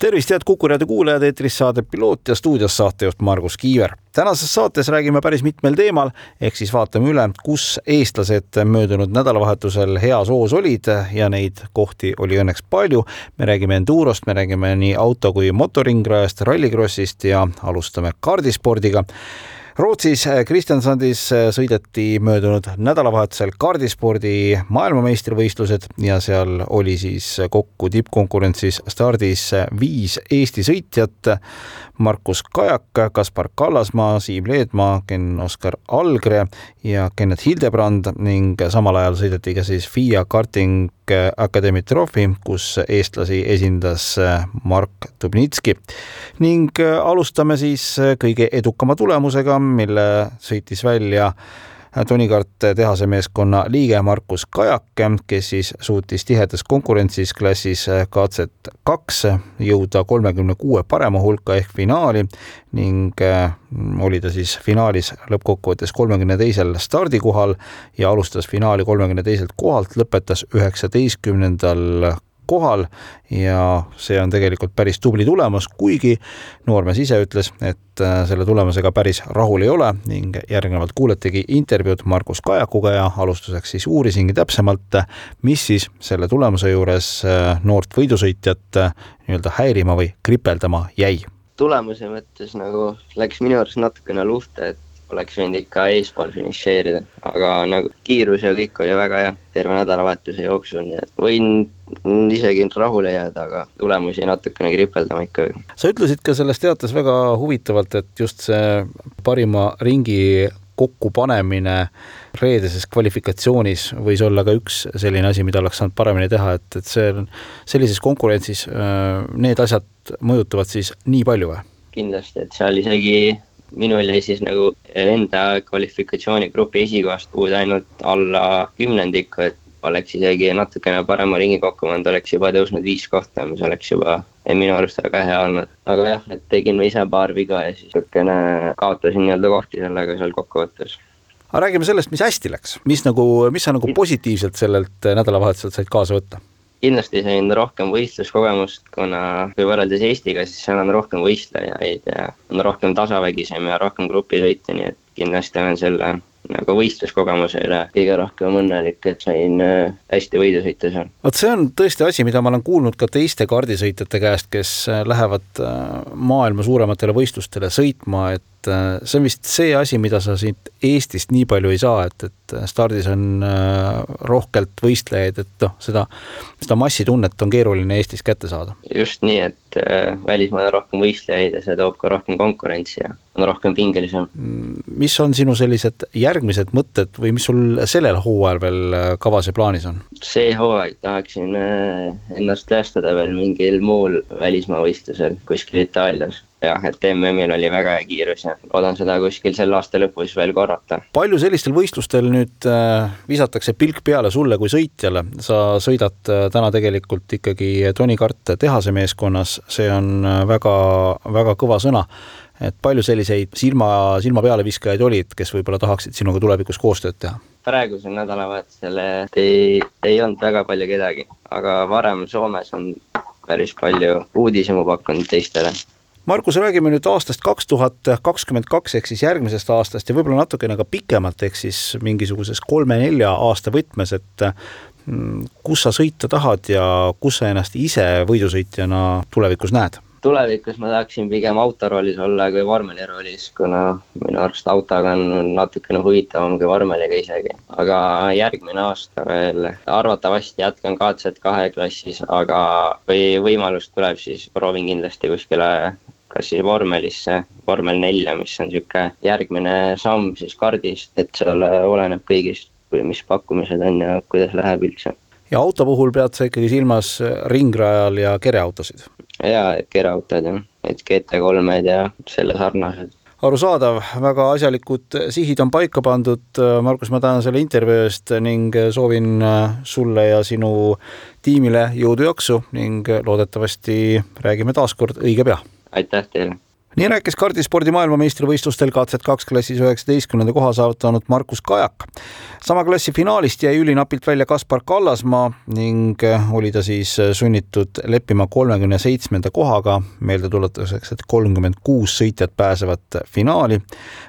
tervist, head Kuku raadio kuulajad, eetris saade Piloot ja stuudios saatejuht Margus Kiiver. tänases saates räägime päris mitmel teemal, ehk siis vaatame üle, kus eestlased möödunud nädalavahetusel heas hoos olid ja neid kohti oli õnneks palju. me räägime endurost, me räägime nii auto kui motoringrajast, rallikrossist ja alustame kaardispordiga Rootsis äh, Kristjansandis äh, sõideti möödunud nädalavahetusel kaardispordi maailmameistrivõistlused ja seal oli siis kokku tippkonkurentsis stardis viis Eesti sõitjat. Markus Kajak, Kaspar Kallasmaa, Siim Leedmaa, Ken-Oskar Algre ja Kennet Hildebrand ning samal ajal sõideti ka siis FIA karting Academy Trophy, kus eestlasi esindas Mark Dubnitski. ning alustame siis kõige edukama tulemusega, mille sõitis välja Tony Kart tehase meeskonna liige Markus Kajake, kes siis suutis tihedas konkurentsis klassis KZ2 jõuda kolmekümne kuue parema hulka ehk finaali ning äh, oli ta siis finaalis lõppkokkuvõttes kolmekümne teisel stardikohal ja alustas finaali kolmekümne teiselt kohalt, lõpetas üheksateistkümnendal kohal ja see on tegelikult päris tubli tulemus, kuigi noormees ise ütles, et äh, selle tulemusega päris rahul ei ole ning järgnevalt kuuletegi intervjuud Margus Kajakuga ja alustuseks siis uurisingi täpsemalt, mis siis selle tulemuse juures äh, noort võidusõitjat äh, nii-öelda häirima või kripeldama jäi. Tulemuse mõttes nagu läks minu arust natukene luhta, et oleks võinud ikka eespool finišeerida, aga nagu kiirus ja kõik oli väga hea terve nädalavahetuse jooksul, nii et võin isegi rahule jääda, aga tulemusi natukene kripeldama ikka. sa ütlesid ka selles teates väga huvitavalt, et just see parima ringi kokkupanemine reedeses kvalifikatsioonis võis olla ka üks selline asi, mida oleks saanud paremini teha, et, et see sellises konkurentsis äh, need asjad mõjutavad siis nii palju või? kindlasti, et seal isegi minul jäi siis nagu enda kvalifikatsioonigrupi esikohast puudu ainult alla kümnendiku, et oleks isegi natukene parema ringi kokku pannud, oleks juba tõusnud viis kohta, mis oleks juba minu arust väga hea olnud. aga jah, et tegin ise paar viga ja siis niisugune kaotasin nii-öelda kohti sellega seal kokkuvõttes aga räägime sellest, mis hästi läks, mis nagu, mis sa nagu positiivselt sellelt nädalavahetuselt said kaasa võtta? Kindlasti sain rohkem võistluskogemust, kuna kui võrreldes Eestiga, siis seal on rohkem võistlejaid ja on rohkem tasavägisem ja rohkem grupisõite, nii et kindlasti olen selle nagu võistluskogemuse üle kõige rohkem õnnelik, et sain äh, hästi võidu sõita seal. vot see on tõesti asi, mida ma olen kuulnud ka teiste kaardisõitjate käest, kes äh, lähevad äh, maailma suurematele võistlustele sõitma, et see on vist see asi, mida sa siit Eestist nii palju ei saa, et, et stardis on rohkelt võistlejaid, et noh, seda, seda massitunnet on keeruline Eestis kätte saada. just nii, et välismaal on rohkem võistlejaid ja see toob ka rohkem konkurentsi ja on rohkem pingelisem. mis on sinu sellised järgmised mõtted või mis sul sellel hooajal veel äh, kavas ja plaanis on? see hooaeg tahaksin äh, ennast tõestada veel mingil muul välismaa võistlusel kuskil Itaalias jah, et MM-il oli väga hea kiirus ja loodan seda kuskil selle aasta lõpus veel korrata. palju sellistel võistlustel nüüd äh, visatakse pilk peale sulle kui sõitjale, sa sõidad äh, täna tegelikult ikkagi Tony Kart tehase meeskonnas, see on äh, väga, väga kõva sõna et palju selliseid silma, silma peale viskajaid olid, kes võib-olla tahaksid sinuga tulevikus koostööd teha? praegusel nädalavahetusel ei, ei olnud väga palju kedagi, aga varem Soomes on päris palju uudishimu pakkunud teistele. Markus, räägime nüüd aastast kaks tuhat kakskümmend kaks ehk siis järgmisest aastast ja võib-olla natukene ka pikemalt, ehk siis mingisuguses kolme-nelja aasta võtmes, et mm, kus sa sõita tahad ja kus sa ennast ise võidusõitjana tulevikus näed tulevikus ma tahaksin pigem autoroolis olla kui vormeliroolis, kuna minu arust autoga on natukene huvitavam kui vormeliga isegi. aga järgmine aasta veel arvatavasti jätkan KZ kahe klassis, aga kui võimalus tuleb, siis proovin kindlasti kuskile siis vormelisse, vormel nelja, mis on niisugune järgmine samm siis kardist, et seal oleneb kõigist, mis pakkumised on ja kuidas läheb üldse. ja auto puhul pead sa ikkagi silmas ringrajal ja kereautosid? jaa, kerautod jah, et GT3-d ja selle sarnased. arusaadav, väga asjalikud sihid on paika pandud. Margus, ma tänan selle intervjuu eest ning soovin sulle ja sinu tiimile jõudu-jaksu ning loodetavasti räägime taas kord õige pea. Aitäh teile nii rääkis kardispordi maailmameistrivõistlustel KZ2 klassis üheksateistkümnenda koha saavutanud Markus Kajak. sama klassi finaalist jäi ülinapilt välja Kaspar Kallasmaa ning oli ta siis sunnitud leppima kolmekümne seitsmenda kohaga, meeldetuletuseks, et kolmkümmend kuus sõitjat pääsevad finaali.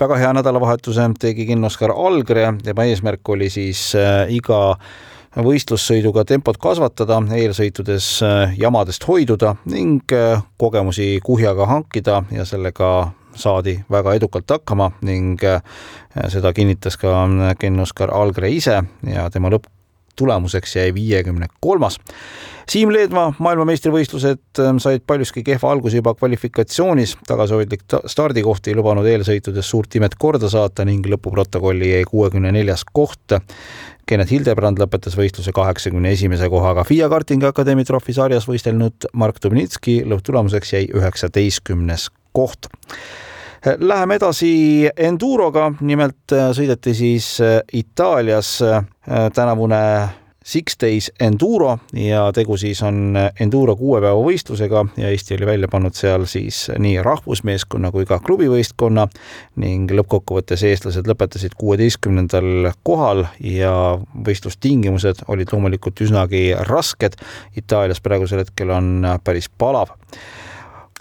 väga hea nädalavahetuse tegi Kinnoskar Algre, tema eesmärk oli siis iga võistlussõiduga tempot kasvatada, eelsõitudes äh, jamadest hoiduda ning äh, kogemusi kuhjaga hankida ja sellega saadi väga edukalt hakkama ning äh, seda kinnitas ka Ken Oskar Algre ise ja tema lõpptulemuseks jäi viiekümne kolmas. Siim Leedmaa maailmameistrivõistlused said paljuski kehva alguse juba kvalifikatsioonis, tagasihoidlik stardikoht ei lubanud eelsõitudes suurt imet korda saata ning lõpuprotokolli jäi kuuekümne neljas koht. Kennet Hildebrand lõpetas võistluse kaheksakümne esimese kohaga. FIA kartingi akadeemia trofi sarjas võistelnud Mark Dubnitski lõpptulemuseks jäi üheksateistkümnes koht. Läheme edasi Enduroga, nimelt sõideti siis Itaalias tänavune Six Days Enduro ja tegu siis on Enduro kuue päeva võistlusega ja Eesti oli välja pannud seal siis nii rahvusmeeskonna kui ka klubivõistkonna ning lõppkokkuvõttes eestlased lõpetasid kuueteistkümnendal kohal ja võistlustingimused olid loomulikult üsnagi rasked. Itaalias praegusel hetkel on päris palav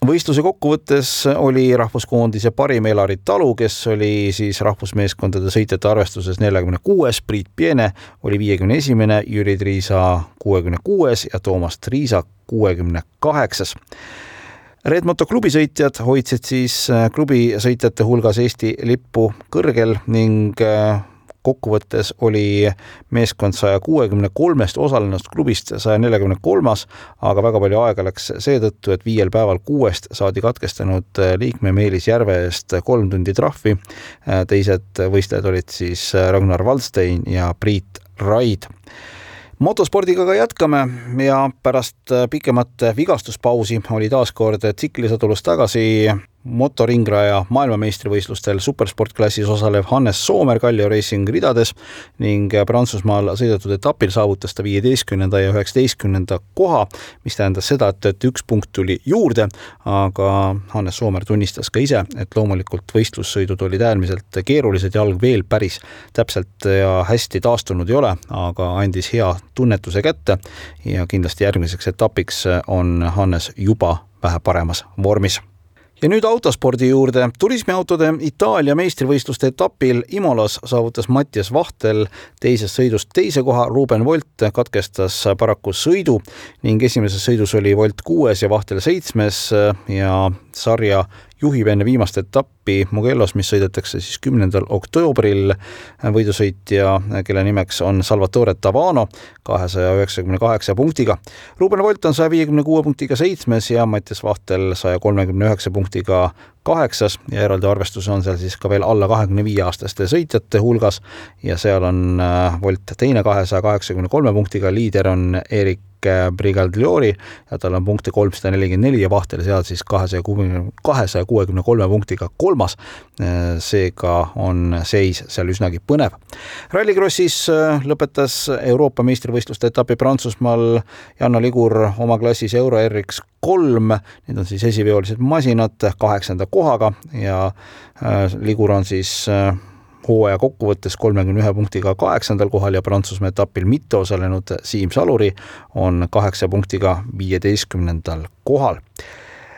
võistluse kokkuvõttes oli rahvuskoondise parim Elari Talu, kes oli siis rahvusmeeskondade sõitjate arvestuses neljakümne kuues, Priit Piene oli viiekümne esimene, Jüri Triisa kuuekümne kuues ja Toomas Triisa kuuekümne kaheksas. Red Moto klubi sõitjad hoidsid siis klubi sõitjate hulgas Eesti lippu kõrgel ning kokkuvõttes oli meeskond saja kuuekümne kolmest osalenust klubist saja neljakümne kolmas, aga väga palju aega läks seetõttu, et viiel päeval kuuest saadi katkestanud liikme Meelis Järve eest kolm tundi trahvi. teised võistlejad olid siis Ragnar Valdstein ja Priit Raid motospordiga ka jätkame ja pärast pikemat vigastuspausi oli taas kord tsiklisõdulus tagasi motoringraja maailmameistrivõistlustel supersportklassis osalev Hannes Soomer Kallio Racing ridades ning Prantsusmaal sõidetud etapil saavutas ta viieteistkümnenda ja üheksateistkümnenda koha, mis tähendas seda, et, et üks punkt tuli juurde, aga Hannes Soomer tunnistas ka ise, et loomulikult võistlussõidud olid äärmiselt keerulised, jalg veel päris täpselt ja hästi taastunud ei ole, aga andis hea tunnetuse kätte ja kindlasti järgmiseks etapiks on Hannes juba vähe paremas vormis ja nüüd autospordi juurde. turismiautode Itaalia meistrivõistluste etapil Imolas saavutas Mattias Vahtel teisest sõidust teise koha, Ruben Volt katkestas paraku sõidu ning esimeses sõidus oli Volt kuues ja Vahtel seitsmes ja sarja juhib enne viimast etappi Mugellos, mis sõidetakse siis kümnendal oktoobril. võidusõitja, kelle nimeks on Salvatore Tavano kahesaja üheksakümne kaheksa punktiga. Ruben Volt on saja viiekümne kuue punktiga seitsmes ja Mattias Vahtel saja kolmekümne üheksa punktiga kaheksas ja eraldi arvestus on seal siis ka veel alla kahekümne viie aastaste sõitjate hulgas ja seal on äh, Volt teine kahesaja kaheksakümne kolme punktiga, liider on Erik Brigaldiori ja tal on punkte kolmsada nelikümmend neli ja Vahtel seal siis kahesaja kuuekümne, kahesaja kuuekümne kolme punktiga kolmas. seega on seis seal üsnagi põnev. Rallycrossis äh, lõpetas Euroopa meistrivõistluste etapi Prantsusmaal Janno Ligur oma klassis Euro RX kolm, need on siis esiveolised masinad kaheksanda kohaga ja äh, Ligur on siis äh, hooaja kokkuvõttes kolmekümne ühe punktiga kaheksandal kohal ja Prantsusmaa etapil mitte osalenud Siim Saluri on kaheksa punktiga viieteistkümnendal kohal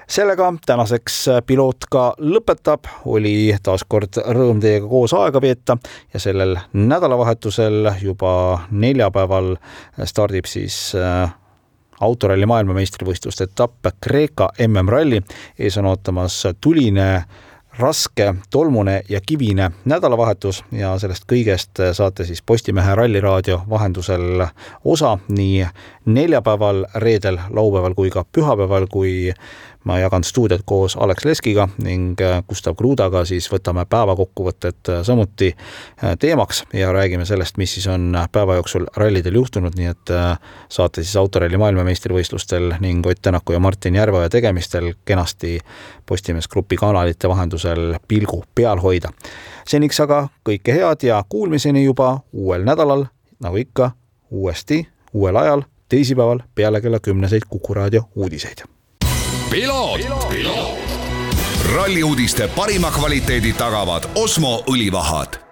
sellega tänaseks piloot ka lõpetab, oli taas kord rõõm teiega koos aega veeta ja sellel nädalavahetusel juba neljapäeval stardib siis äh, autoralli maailmameistrivõistluste etapp Kreeka MM-ralli. ees on ootamas tuline raske, tolmune ja kivine nädalavahetus ja sellest kõigest saate siis Postimehe Ralliraadio vahendusel osa nii neljapäeval, reedel, laupäeval kui ka pühapäeval, kui ma jagan stuudiot koos Alex Leskiga ning Gustav Krudaga, siis võtame päevakokkuvõtted samuti teemaks ja räägime sellest, mis siis on päeva jooksul rallidel juhtunud, nii et saate siis autoralli maailmameistrivõistlustel ning Ott Tänaku ja Martin Järveoja tegemistel kenasti Postimees Grupi kanalite vahendusel pilgu peal hoida. seniks aga kõike head ja kuulmiseni juba uuel nädalal, nagu ikka, uuesti uuel ajal, teisipäeval peale kella kümneseid Kuku raadio uudiseid. Ralli uudiste parima kvaliteedi tagavad Osmo õlivahad